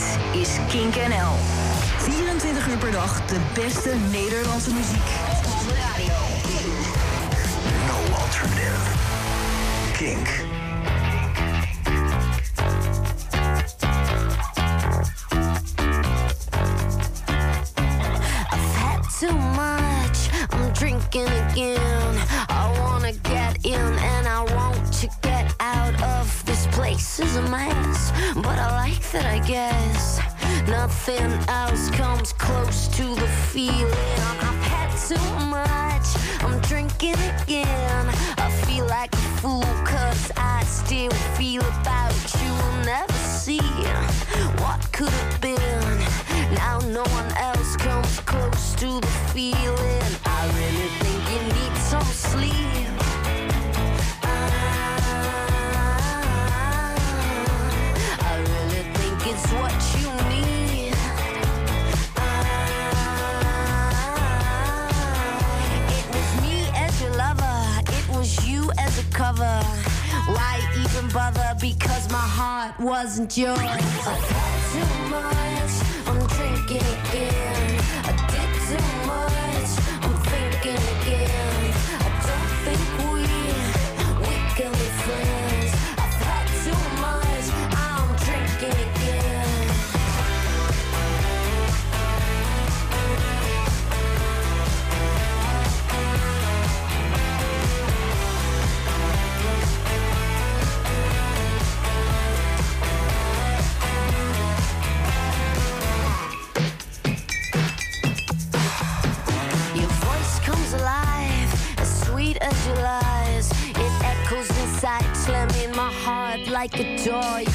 Dit is Kink NL. 24 uur per dag de beste Nederlandse muziek. Op de radio. No alternative. Kink. I've had too much. I'm drinking again. I wanna get in and I want to of this place is a mess. But I like that, I guess. Nothing else comes close to the feeling. I've had too much. I'm drinking again. I feel like a fool cause I still feel about you. Will never see what could have been. Now no one else comes close to the feeling. I really think you need some sleep. Cover. Why even bother? Because my heart wasn't yours. I've had too much, I'm drinking again. I did too much, like a door.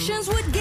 actions would get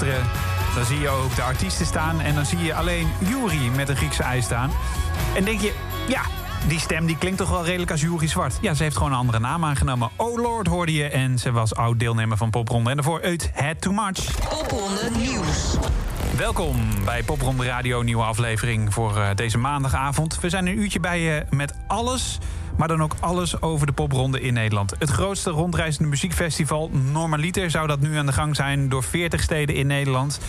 luisteren... dan zie je ook de artiesten staan... en dan zie je alleen Jury met een Griekse ei staan. En denk je, ja, die stem die klinkt toch wel redelijk als Jury Zwart. Ja, ze heeft gewoon een andere naam aangenomen. Oh Lord hoorde je en ze was oud-deelnemer van Popronde. En daarvoor uit Had Too Much. Popronde Nieuws. Welkom bij Popronde Radio, nieuwe aflevering voor eh, deze maandagavond. We zijn een uurtje bij je met alles, maar dan ook alles over de popronde in Nederland. Het grootste rondreizende muziekfestival, normaliter, zou dat nu aan de gang zijn door 40 steden in Nederland.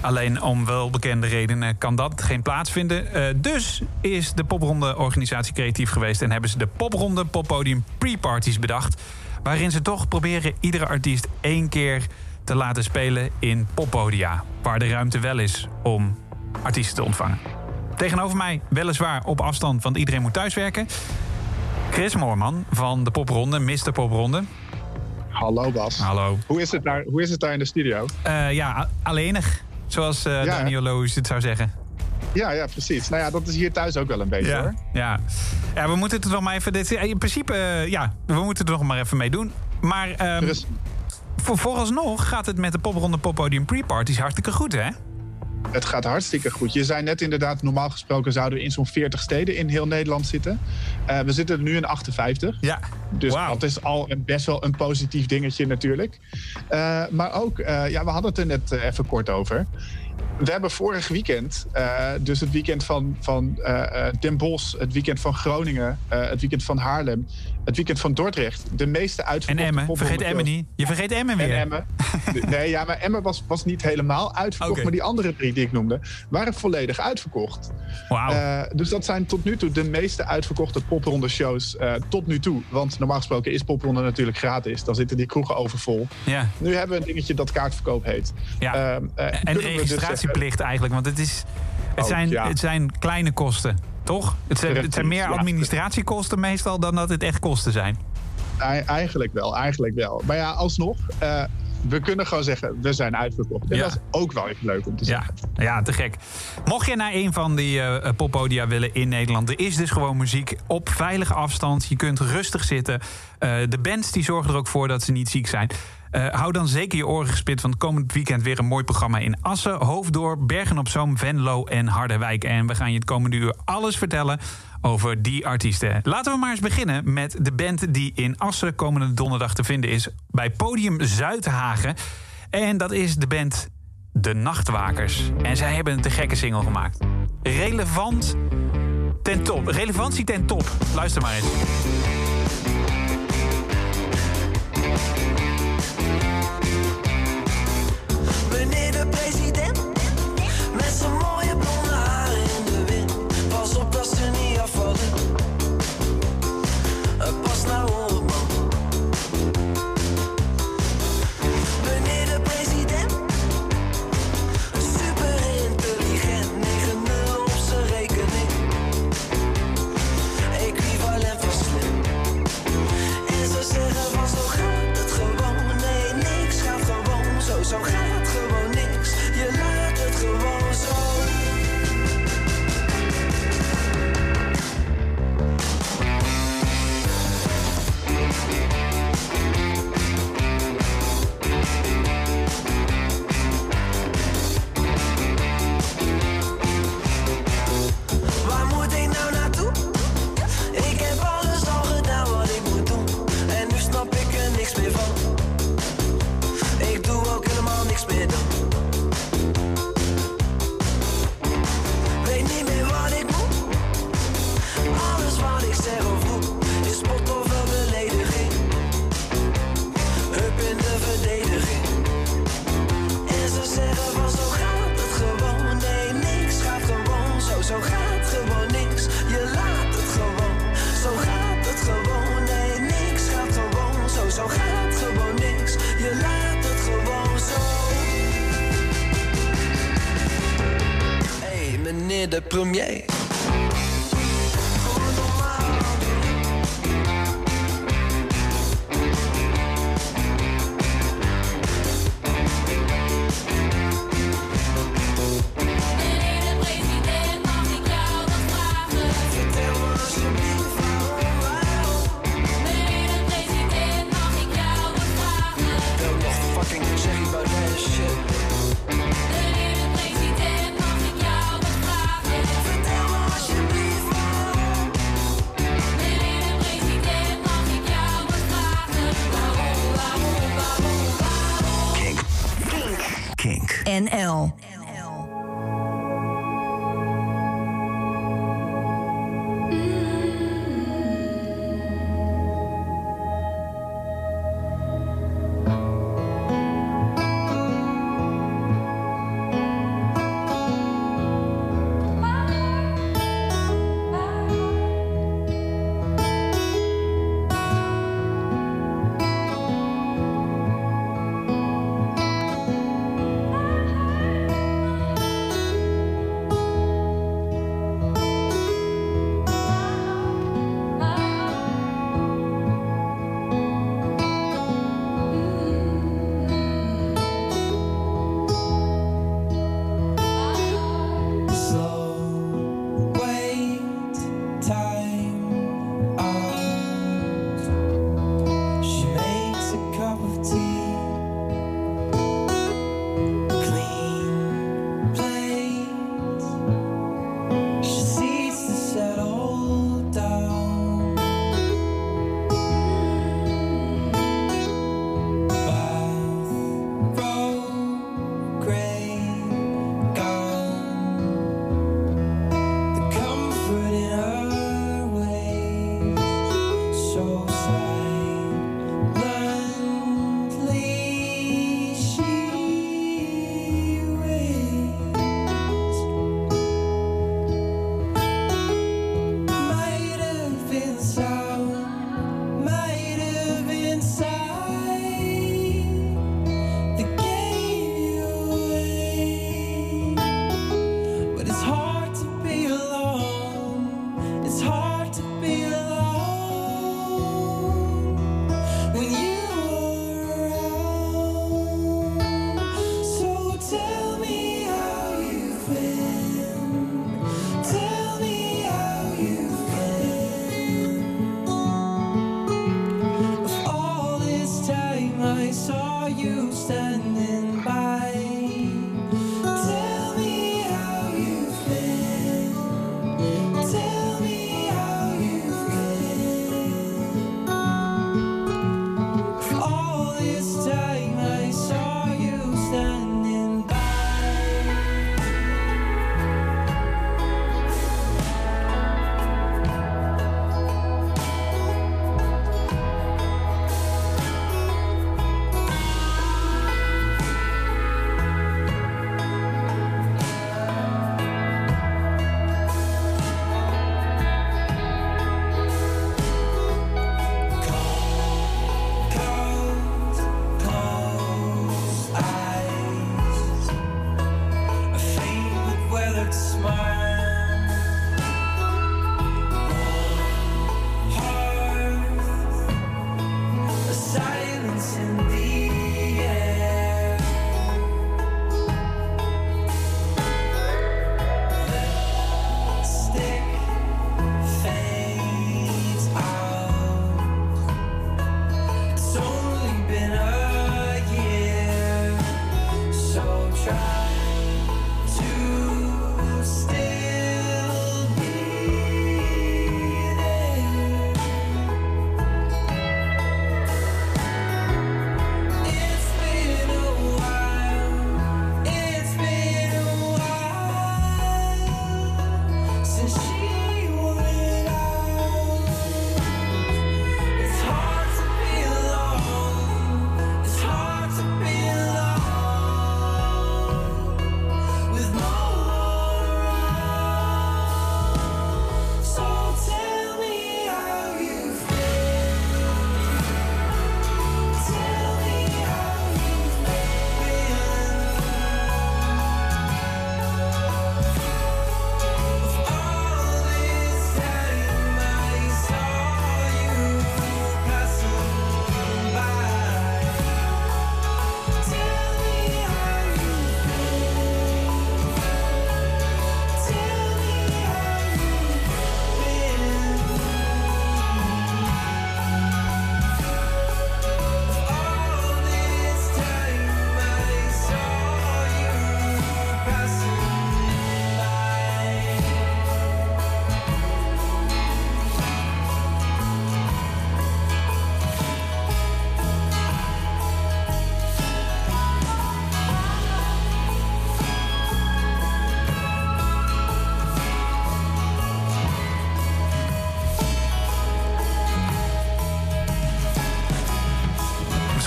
Alleen om welbekende redenen kan dat geen plaatsvinden. Eh, dus is de popronde organisatie creatief geweest en hebben ze de popronde poppodium pre-parties bedacht. Waarin ze toch proberen iedere artiest één keer te laten spelen in poppodia. Waar de ruimte wel is om artiesten te ontvangen. Tegenover mij, weliswaar op afstand, want iedereen moet thuiswerken. Chris Moorman van de popronde, Mr. Popronde. Hallo Bas. Hallo. Hoe is het daar, hoe is het daar in de studio? Eh, ja, alleenig. Zoals eh Ja? Daniel Loos het zou zeggen. Ja, ja, precies. Nou ja, dat is hier thuis ook wel een beetje hoor. Ja. ja, we moeten het er nog maar even... Dit, in principe, eh, ja, we moeten er nog maar even mee doen. Maar ehm, voor, vooralsnog gaat het met de popronde poppodium pre-parties hartstikke goed, hè? Het gaat hartstikke goed. Je zei net inderdaad, normaal gesproken zouden we in zo'n 40 steden in heel Nederland zitten. Eh, we zitten er nu in 58. Ja. Dus dat is al een, best wel een positief dingetje natuurlijk. Eh, maar ook, eh, ja, we hadden het er net even kort over. We hebben vorig weekend, dus het weekend van, van Den Bosch, het weekend van Groningen, het weekend van Haarlem, het weekend van Dordrecht, de meeste En uitverkochte Emmen. popronde Vergeet Emmen niet. Je vergeet Emmen weer. En Emmen. Nee, ja, maar Emmen was, was niet helemaal uitverkocht. Maar die andere drie die ik noemde, waren volledig uitverkocht. Wauw. Eh, dus dat zijn tot nu toe de meeste uitverkochte popronde shows eh, tot nu toe. Want normaal gesproken is popronde natuurlijk gratis. Dan zitten die kroegen overvol. ja. Nu hebben we een dingetje dat kaartverkoop heet. Ja. Ehm, eh, en dus registratieplicht eigenlijk, want het, is, het, Oh, zijn, ja. het zijn kleine kosten, toch? Het zijn, het zijn meer ja. administratiekosten meestal dan dat het echt kosten zijn. eigenlijk wel, eigenlijk wel. Maar ja, alsnog. eh, we kunnen gewoon zeggen, we zijn uitverkocht. En Ja. dat is ook wel even leuk om te Ja, zeggen. ja, te gek. Mocht je naar een van die eh, poppodia willen in Nederland... er is dus gewoon muziek op veilige afstand. Je kunt rustig zitten. De bands die zorgen er ook voor dat ze niet ziek zijn. Eh, hou dan zeker je oren gespit, want komend weekend weer een mooi programma in Assen, Hoofddorp, Bergen op Zoom, Venlo en Harderwijk. En we gaan je het komende uur alles vertellen over die artiesten. Laten we maar eens beginnen met de band die in Assen komende donderdag te vinden is bij Podium Zuidhagen. En dat is de band De Nachtwakers. En zij hebben een te gekke single gemaakt. Relevant ten top. Relevantie ten top. Luister maar eens. try.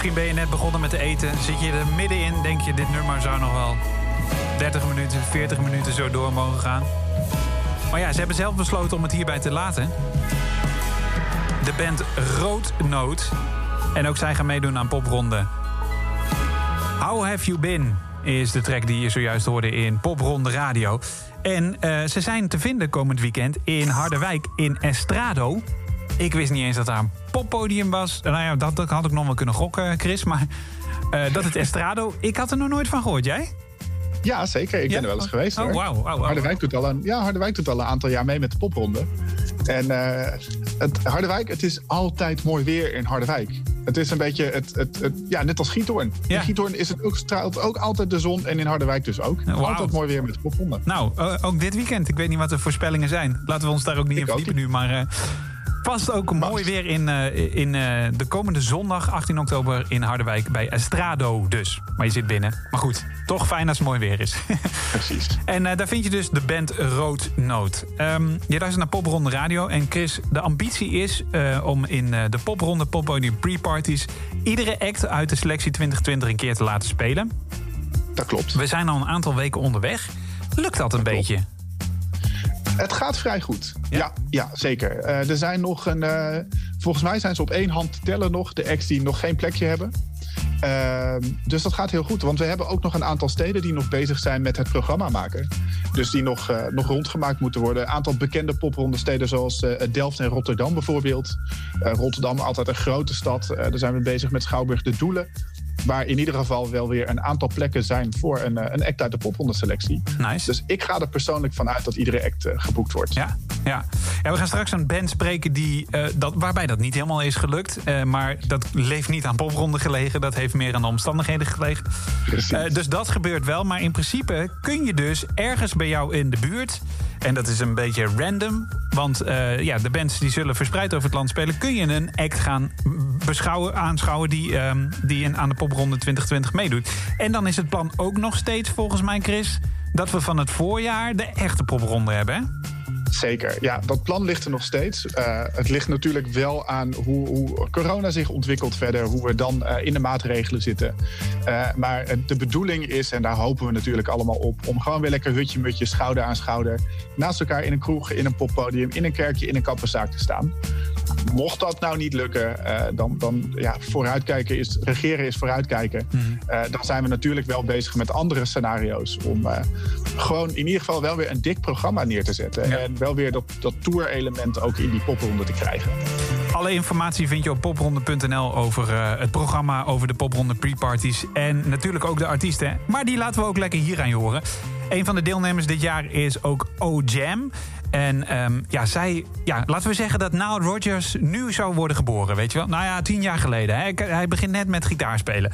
Misschien ben je net begonnen met te eten. Zit je er middenin, denk je, dit nummer zou nog wel 30 minuten, 40 minuten zo door mogen gaan. Maar ja, ze hebben zelf besloten om het hierbij te laten. De band Roodnoot. En ook zij gaan meedoen aan popronde. How Have You Been is de track die je zojuist hoorde in Popronde Radio. En eh, ze zijn te vinden komend weekend in Harderwijk in Estrado. Ik wist niet eens dat daar een poppodium was. Nou ja, dat, dat had ik nog wel kunnen gokken, Chris. Maar eh, dat het Estrado, ik had er nog nooit van gehoord. Jij? Ja, zeker. Ik Ja? ben er wel eens geweest. Oh, hoor. wauw. Harderwijk, doet al een, ja, Harderwijk doet al een aantal jaar mee met de popronde. En eh, het, Harderwijk, het is altijd mooi weer in Harderwijk. Het is een beetje, het, het, het- ja, net als Giethoorn. Ja. In Giethoorn is het ook, straalt ook altijd de zon en in Harderwijk dus ook. Altijd mooi weer met de popronde. Nou, eh, ook dit weekend. Ik weet niet wat de voorspellingen zijn. Laten we ons daar ook niet Ik in verdiepen nu. Maar vast ook mooi weer in, eh, in eh, de komende zondag, 18 oktober, in Harderwijk bij Estrado dus. Maar je zit binnen. Maar goed, toch fijn als het mooi weer is. Precies. en eh, daar vind je dus de band Roodnoot. Ehm je luistert naar Popronde Radio. En Chris, de ambitie is om in de Popronde Poppodium Pre-Parties... iedere act uit de selectie 2020 een keer te laten spelen. Dat klopt. We zijn al een aantal weken onderweg. Lukt dat een beetje? Het gaat vrij goed. Ja? Ja, ja, zeker. Eh, er zijn nog een. eh, volgens mij zijn ze op één hand te tellen nog. De acts die nog geen plekje hebben. Ehm, dus dat gaat heel goed. Want we hebben ook nog een aantal steden die nog bezig zijn met het programma maken. Dus die nog, eh, nog rondgemaakt moeten worden. Een aantal bekende popronde steden zoals Delft en Rotterdam bijvoorbeeld. Rotterdam, altijd een grote stad. Daar zijn we bezig met Schouwburg de Doelen. Waar in ieder geval wel weer een aantal plekken zijn voor een, eh, een act uit de popronde selectie. Nice. Dus ik ga er persoonlijk van uit dat iedere act eh, geboekt wordt. Ja, ja. ja, we gaan straks een band spreken die, eh, dat, waarbij dat niet helemaal is gelukt. Maar dat leeft niet aan popronde gelegen. Dat heeft meer aan de omstandigheden gelegen. Precies. Eh, dus dat gebeurt wel. Maar in principe kun je dus ergens bij jou in de buurt... en dat is een beetje random... want eh, ja, de bands die zullen verspreid over het land spelen... kun je een act gaan beschouwen, aanschouwen... die, ehm, die in, aan de popronde 2020 meedoet. En dan is het plan ook nog steeds, volgens mij, Chris... dat we van het voorjaar de echte popronde hebben? Zeker, ja, dat plan ligt er nog steeds. Eh, het ligt natuurlijk wel aan hoe, hoe corona zich ontwikkelt verder, hoe we dan eh, in de maatregelen zitten. Eh, maar de bedoeling is, en daar hopen we natuurlijk allemaal op, om gewoon weer lekker hutje-mutje, schouder aan schouder, naast elkaar in een kroeg, in een poppodium, in een kerkje, in een kapperszaak te staan. Mocht dat nou niet lukken, eh, dan, dan ja, vooruitkijken is, regeren is vooruitkijken. Eh, dan zijn we natuurlijk wel bezig met andere scenario's om eh, gewoon in ieder geval wel weer een dik programma neer te zetten. Ja. En wel weer dat, dat tour-element ook in die popronde te krijgen. Alle informatie vind je op popronde.nl over het programma, over de popronde pre-parties en natuurlijk ook de artiesten. Maar die laten we ook lekker hier aan je horen. Een van de deelnemers dit jaar is ook O-Jam. En ehm, ja, zij, ja, laten we zeggen dat Nile Rodgers nu zou worden geboren, weet je wel? Nou ja, tien jaar geleden. Hij, hij begint net met gitaarspelen.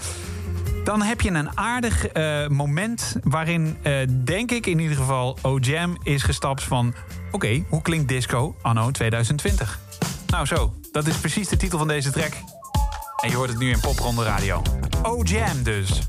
Dan heb je een aardig eh, moment waarin, eh, denk ik in ieder geval, O-Jam is gestapt van... Oké, hoe klinkt disco anno 2020? Nou zo, dat is precies de titel van deze track. En je hoort het nu in Popronde Radio. O-Jam dus.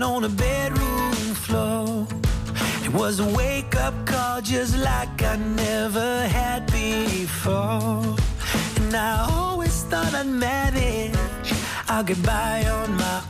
On a bedroom floor. It was a wake up call just like I never had before. And I always thought I'd manage, I'll get by on my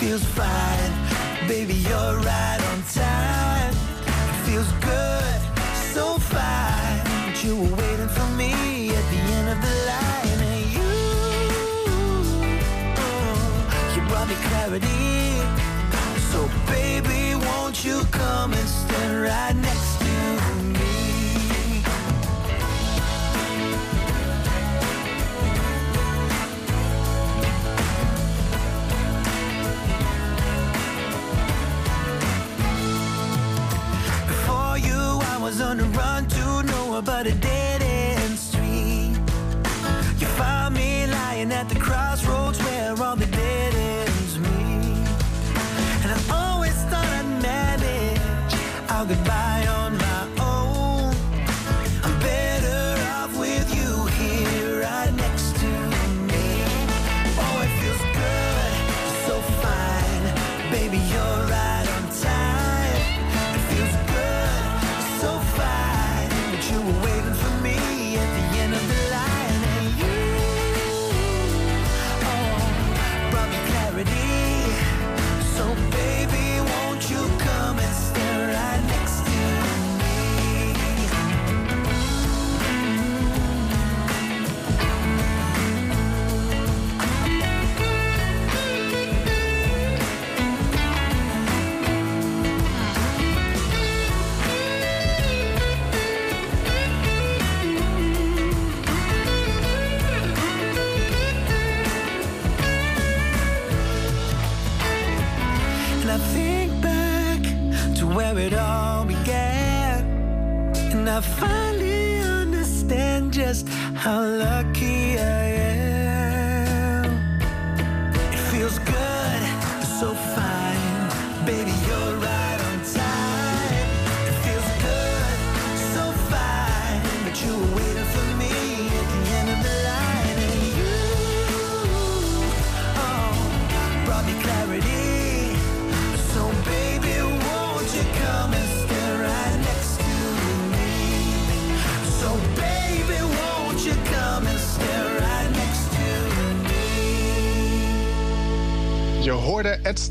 feels fine. Baby, you're right on time. It feels good, so fine. But you were waiting for me at the end of the line. And you, you brought me clarity. So, baby, won't you come and stand right next I was on the run to nowhere but a dead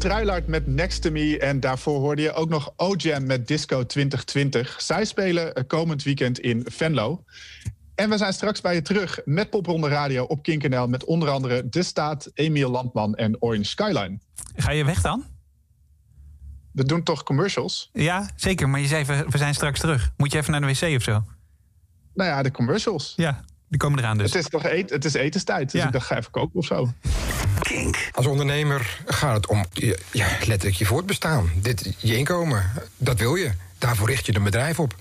Struilaert met Next to Me. En daarvoor hoorde je ook nog O-Jam met Disco 2020. Zij spelen eh, komend weekend in Venlo. En we zijn straks bij je terug met Popronde Radio op Kink.nl... met onder andere De Staat, Emiel Landman en Orange Skyline. Ga je weg dan? We doen toch commercials? Ja, zeker. Maar je zei, we we zijn straks terug. Moet je even naar de wc of zo? Nou ja, de commercials. Ja, die komen eraan dus. Het is toch eet, het is etenstijd, dus Ja. ik dacht, ga even koken of zo. Kink. Als ondernemer gaat het om je- ja, letterlijk je voortbestaan. Dit, je inkomen, dat wil je. Daarvoor richt je een bedrijf op.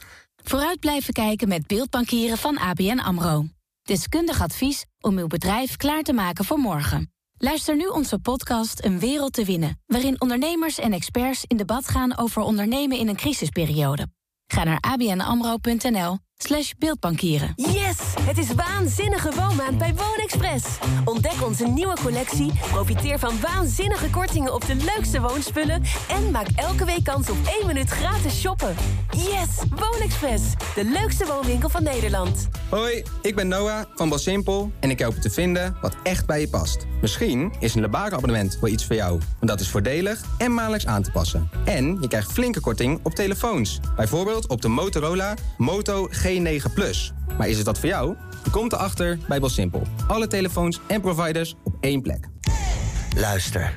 Vooruit blijven kijken met beeldbankieren van ABN AMRO. Deskundig advies om uw bedrijf klaar te maken voor morgen. Luister nu onze podcast Een Wereld te Winnen... waarin ondernemers en experts in debat gaan over ondernemen in een crisisperiode. Ga naar abnamro.nl slash beeldbankieren. Yes! Het is waanzinnige woonmaand bij Woonexpress. Ontdek onze nieuwe collectie, profiteer van waanzinnige kortingen op de leukste woonspullen... en maak elke week kans op één minuut gratis shoppen. Yes! Woonexpress, de leukste woonwinkel van Nederland. Hoi, ik ben Noah van Belsimpel en ik help je te vinden wat echt bij je past. Misschien is een Lebara-abonnement wel iets voor jou, want dat is voordelig en maandelijks aan te passen. En je krijgt flinke korting op telefoons, bijvoorbeeld op de Motorola Moto G9 Plus. Maar is het wat voor jou? Je komt erachter bij Belsimpel. Alle telefoons en providers op één plek. Luister,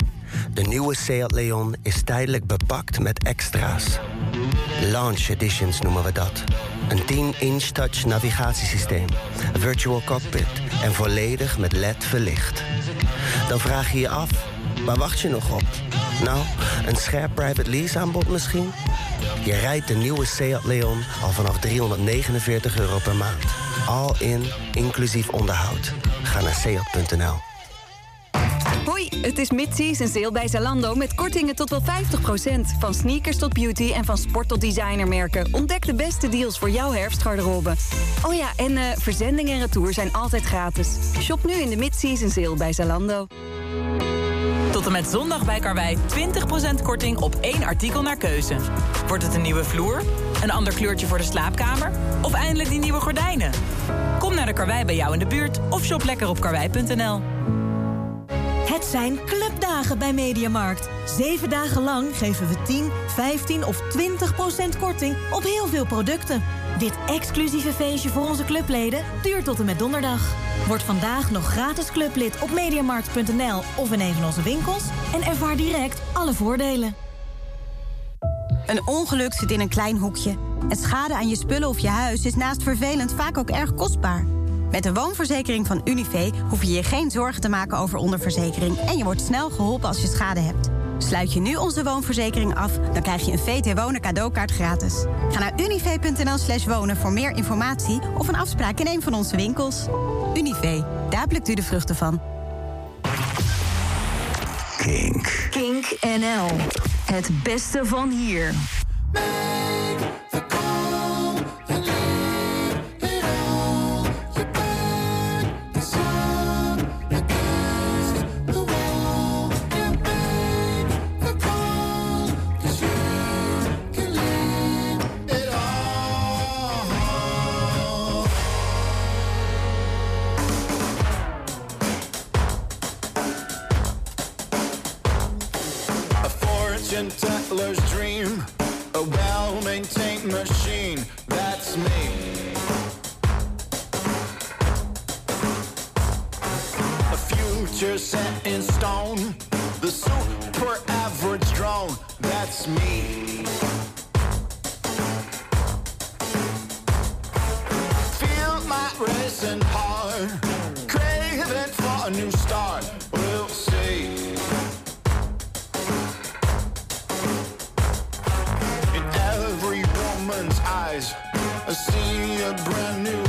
de nieuwe Seat Leon is tijdelijk bepakt met extra's. Launch editions noemen we dat. Een 10-inch touch navigatiesysteem, virtual cockpit, en volledig met LED verlicht. Dan vraag je je af, waar wacht je nog op? Nou, een scherp private lease aanbod misschien? Je rijdt de nieuwe Seat Leon al vanaf 349 euro per maand. All in, inclusief onderhoud. Ga naar seat.nl. Hoi, het is mid-season sale bij Zalando met kortingen tot wel 50%. Van sneakers tot beauty en van sport tot designermerken. Ontdek de beste deals voor jouw herfstgarderobe. Oh ja, en eh, verzending en retour zijn altijd gratis. Shop nu in de mid-season sale bij Zalando. Met zondag bij Karwei 20% korting op één artikel naar keuze. Wordt het een nieuwe vloer? Een ander kleurtje voor de slaapkamer? Of eindelijk die nieuwe gordijnen? Kom naar de Karwei bij jou in de buurt of shop lekker op karwei.nl. Het zijn clubdagen bij Mediamarkt. Zeven dagen lang geven we 10, 15 of 20 procent korting op heel veel producten. Dit exclusieve feestje voor onze clubleden duurt tot en met donderdag. Word vandaag nog gratis clublid op mediamarkt.nl of in een van onze winkels... en ervaar direct alle voordelen. Een ongeluk zit in een klein hoekje. En schade aan je spullen of je huis is naast vervelend vaak ook erg kostbaar. Met de woonverzekering van Univé hoef je je geen zorgen te maken over onderverzekering... en je wordt snel geholpen als je schade hebt. Sluit je nu onze woonverzekering af, dan krijg je een VT Wonen cadeaukaart gratis. Ga naar univé.nl slash wonen voor meer informatie... of een afspraak in een van onze winkels. Univé, daar plukt u de vruchten van. Kink. Kink NL. Het beste van hier. A new start, we'll see. In every woman's eyes, I see a brand new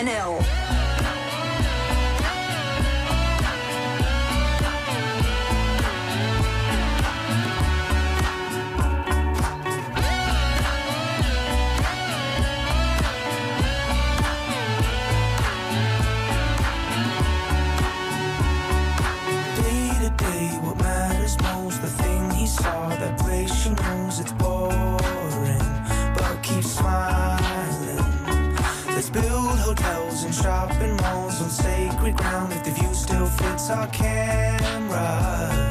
NL. in shopping malls on sacred ground if the view still fits our cameras.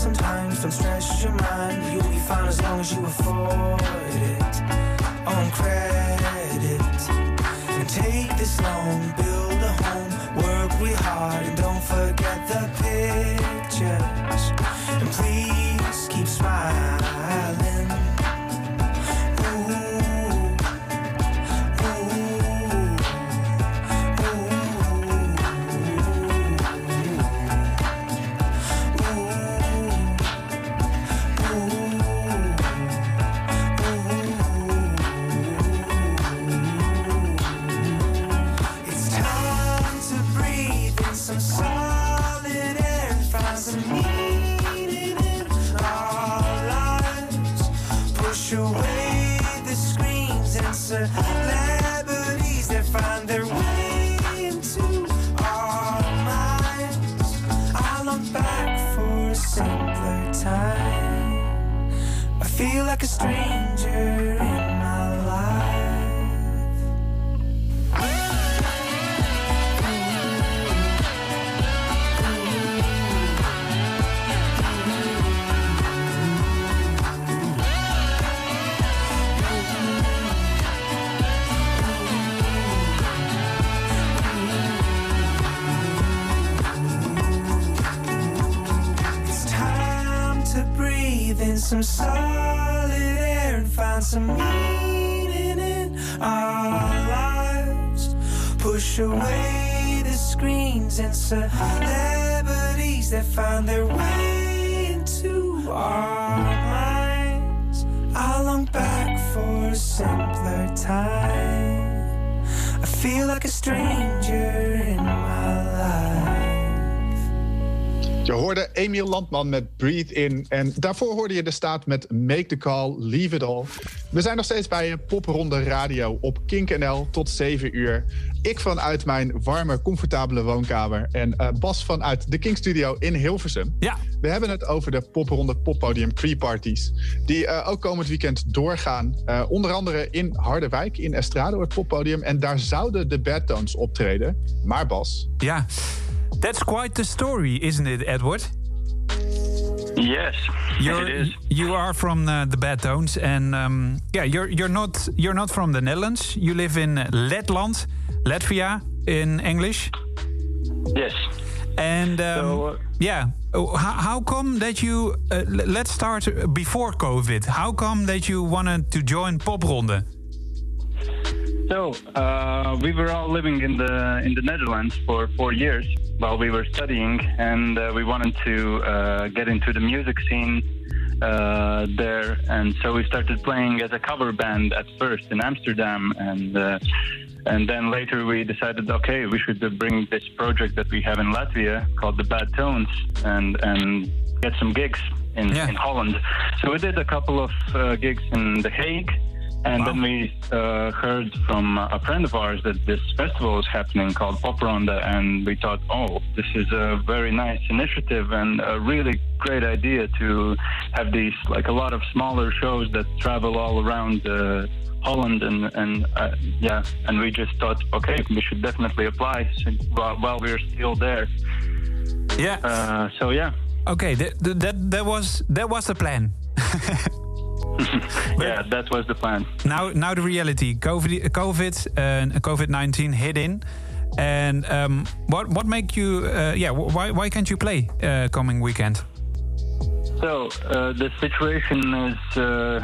Sometimes, don't stress your mind. You'll be fine as long as you afford it on credit. And take this loan, some meaning in our lives. Push away the screens and celebrities that find their way into our minds. I long back for a simpler time. I feel like a stranger Je hoorde Emiel Landman met Breathe In. En daarvoor hoorde je de staat met Make the Call, Leave It All. We zijn nog steeds bij Popronde Radio op Kink NL tot 7 uur. Ik vanuit mijn warme, comfortabele woonkamer. En eh, Bas vanuit de Kink Studio in Hilversum. Ja. We hebben het over de Popronde Poppodium Pre-parties. Die eh, ook komend weekend doorgaan. Eh, onder andere in Harderwijk, in Estrado, het poppodium. En daar zouden de Bad Tones optreden. Maar Bas... Ja, that's quite the story, isn't it, Edward? Yes, You're, it is. You are from uh, the Bad Tones, and um, yeah, you're you're not you're not from the Netherlands. You live in Letland, Latvia, in English. Yes. And um, yeah, Oh, how, how come that you? Uh, let's start before COVID. How come that you wanted to join Popronde? So uh, we were all living in the in the Netherlands for four years while we were studying, and uh, we wanted to uh, get into the music scene uh, there, and so we started playing as a cover band at first in Amsterdam, and uh, and then later we decided, okay, we should bring this project that we have in Latvia called the Bad Tones, and and get some gigs in in Holland. So we did a couple of uh, gigs in The Hague. And then we uh, heard from a friend of ours that this festival is happening called Pop Ronda, and we thought, oh, this is a very nice initiative and a really great idea to have these, like a lot of smaller shows that travel all around uh, Holland, and and uh, yeah, and we just thought, okay, we should definitely apply while, while we're still there. Yeah. Uh, so yeah. Okay, that that that was that was the plan. yeah, that was the plan. Now, now the reality. COVID, COVID, uh, COVID nineteen hit in, and um, what what make you? Uh, yeah, why why can't you play uh, coming weekend? So uh, the situation is, uh,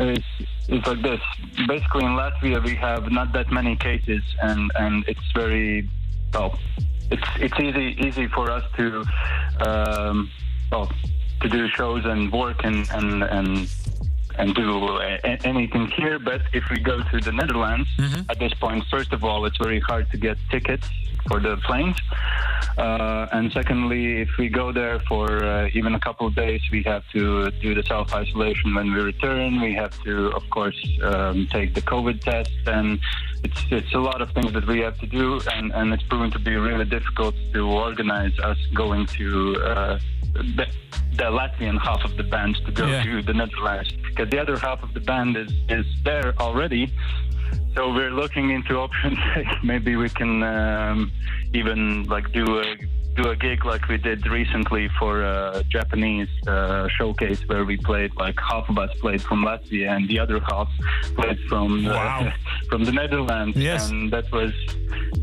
is is like this. Basically, in Latvia, we have not that many cases, and and it's very well. It's it's easy easy for us to um, well to do shows and work and and and and do a- anything here. But if we go to the Netherlands, at this point, first of all, it's very hard to get tickets for the planes. Uh, and secondly, if we go there for uh, even a couple of days, we have to do the self isolation when we return. We have to, of course, um, take the COVID test, and it's it's a lot of things that we have to do, and, and it's proven to be really difficult to organize us going to. Uh, the, the Latvian half of the band to go Yeah. to the Netherlands because the other half of the band is, is there already. So we're looking into options. Maybe we can um, even like do a do a gig like we did recently for a Japanese uh, showcase where we played like half of us played from Latvia and the other half played from uh, from the Netherlands. Yes. And that was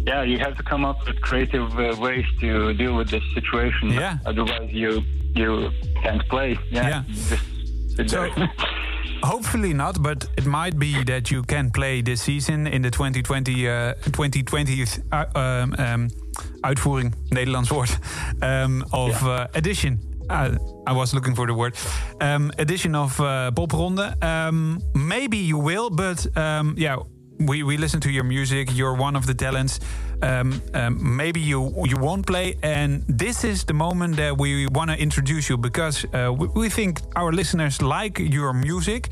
yeah. You have to come up with creative uh, ways to deal with this situation. Yeah. Otherwise, you you can't play. Yeah. Yeah. So, hopefully not, but it might be that you can play this season in the 2020 uh, 2020th uh, um, um, uitvoering, Nederlands woord, um, of uh, edition. Uh, I was looking for the word. Um, edition of uh, Popronde. Um, maybe you will, but um, yeah, we, we listen to your music. You're one of the talents. Um, um, maybe you you won't play, and this is the moment that we want to introduce you because uh, we, we think our listeners like your music,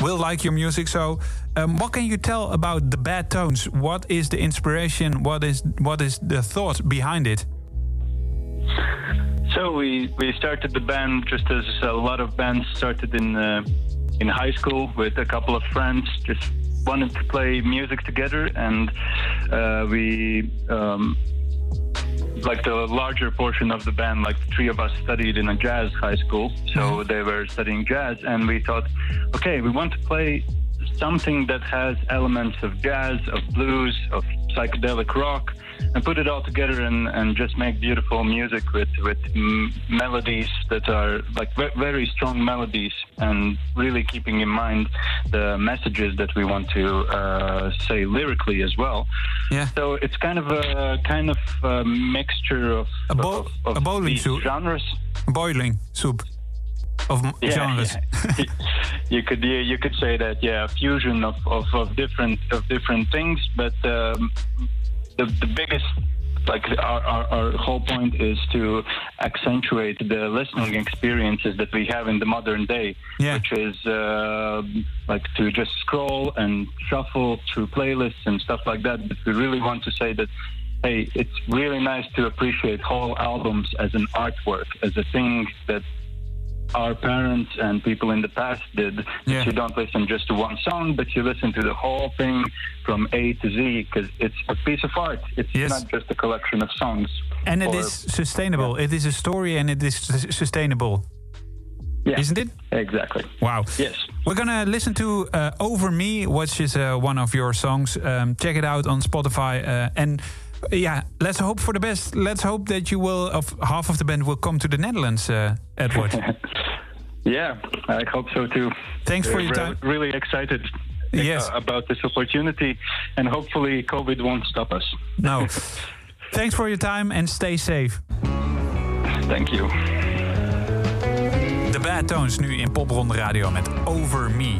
will like your music. So, um, what can you tell about the Bad Tones? What is the inspiration? What is what is the thought behind it? So we we started the band just as a lot of bands started in uh, in high school with a couple of friends. Just wanted to play music together, and uh, we. Um, like the larger portion of the band, like the three of us studied in a jazz high school, so they were studying jazz, and we thought, okay, we want to play something that has elements of jazz, of blues, of psychedelic rock, and put it all together and, and just make beautiful music with with mm, melodies that are like ve- very strong melodies, and really keeping in mind the messages that we want to uh, say lyrically as well. Yeah. So it's kind of a kind of a mixture of A, bo- of, of a bowling these soup. genres. Boiling soup of Yeah, genres. yeah. you could you, you could say that yeah, fusion of, of, of different of different things, but um, the the biggest like our, our, our whole point is to accentuate the listening experiences that we have in the modern day, which is uh, like to just scroll and shuffle through playlists and stuff like that. But we really want to say that hey, it's really nice to appreciate whole albums as an artwork, as a thing that our parents and people in the past did. That you don't listen just to one song, but you listen to the whole thing from A to Z because it's a piece of art. It's not just a collection of songs. And it Or- is sustainable. It is a story and it is sus- sustainable. Isn't it? Exactly. Wow. Yes. We're gonna listen to uh, "Over Me," which is uh, one of your songs. Um, check it out on Spotify. Uh, and yeah, let's hope for the best. Let's hope that you will, of half of the band will come to the Netherlands, uh, Edward. Yeah, I hope so too. Thanks for We're your time. Really excited. Yes. uh, about this opportunity, and hopefully COVID won't stop us. no. Thanks for your time and stay safe. Thank you. De Bad Tones nu in Popronde Radio met Over Me.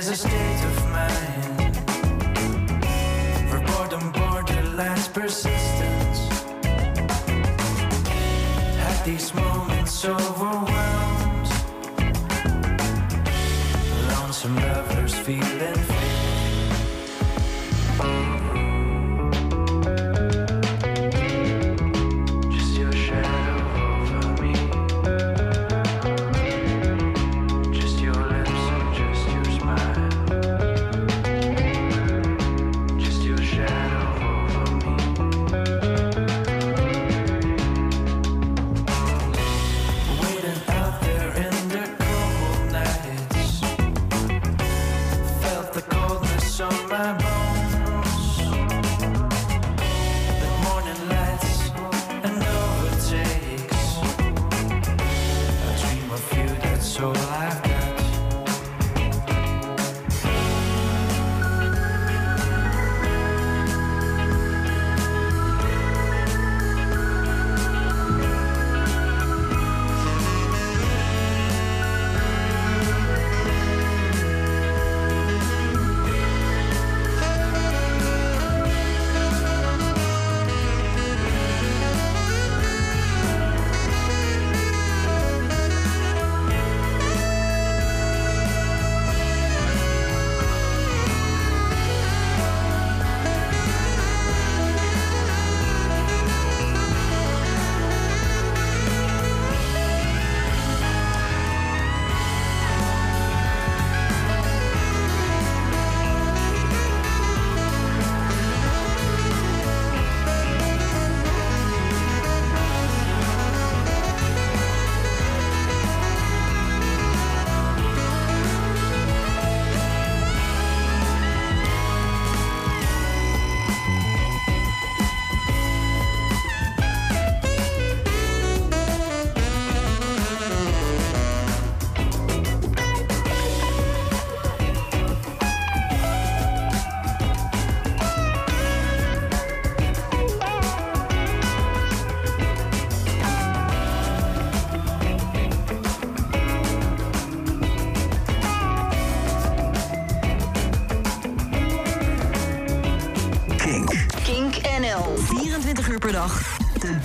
is a state of mind For boredom borderlines persistence. At these moments overwhelmed, lonesome lovers feel.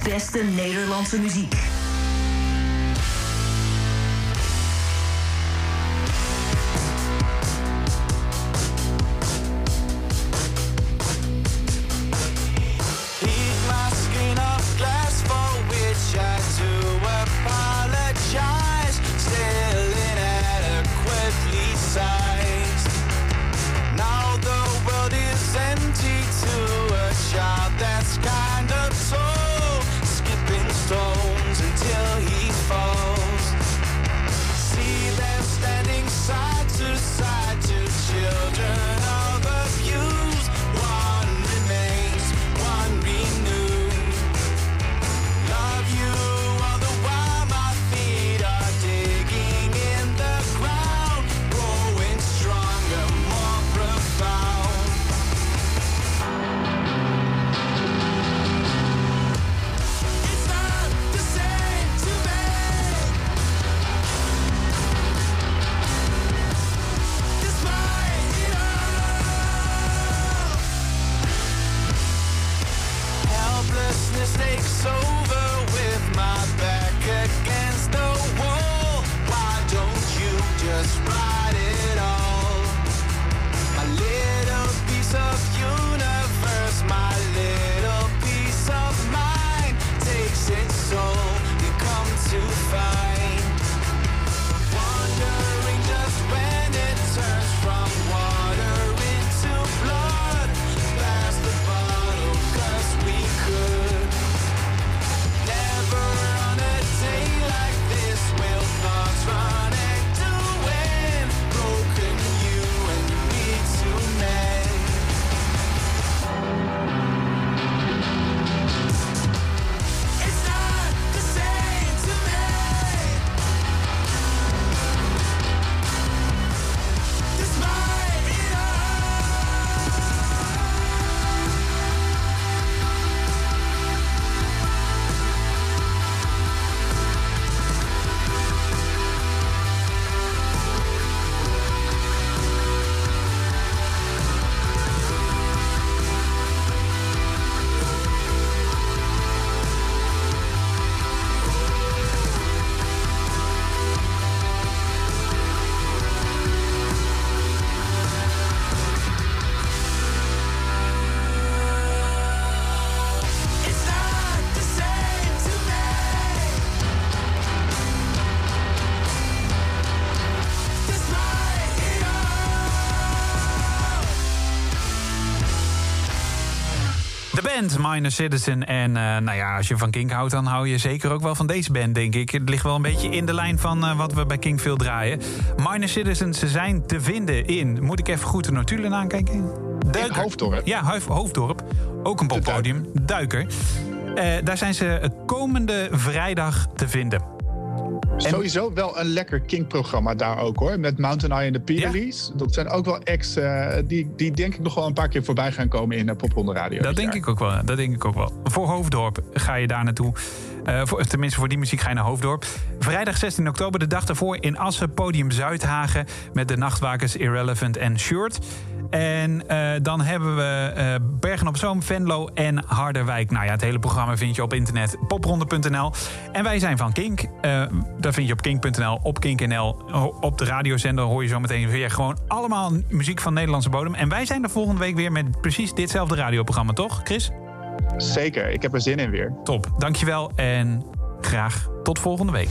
Beste Nederlandse muziek. Band Minor Citizen. En eh, nou ja, als je van Kink houdt, dan hou je zeker ook wel van deze band, denk ik. Het ligt wel een beetje in de lijn van eh, wat we bij Kink veel draaien. Minor Citizens, ze zijn te vinden in... Moet ik even goed de notulen aankijken? Duiker. Hoofddorp. Ja, Hoofd- Hoofddorp. Ook een poppodium. Duiker. Eh, daar zijn ze komende vrijdag te vinden. Sowieso wel een lekker King-programma daar ook hoor. Met Mountain Eye en de Peerlees. Dat zijn ook wel acts eh, die, die denk ik nog wel een paar keer voorbij gaan komen in de Popronde Radio. Dat denk ik ook wel. Dat denk ik ook wel. Voor Hoofddorp ga je daar naartoe. Eh, voor, tenminste, voor die muziek ga je naar Hoofddorp. Vrijdag 16 oktober, de dag daarvoor in Assen, podium Zuidhagen. Met de nachtwakers Irrelevant en Short. En eh, dan hebben we eh, Bergen op Zoom, Venlo en Harderwijk. Nou ja, het hele programma vind je op internet, popronde.nl. En wij zijn van Kink. Eh dat vind je op kink.nl, op kink.nl. Op de radiozender hoor je zo meteen weer gewoon allemaal muziek van Nederlandse bodem. En wij zijn er volgende week weer met precies ditzelfde radioprogramma, toch, Chris? Zeker, ik heb er zin in weer. Top, dankjewel en graag tot volgende week.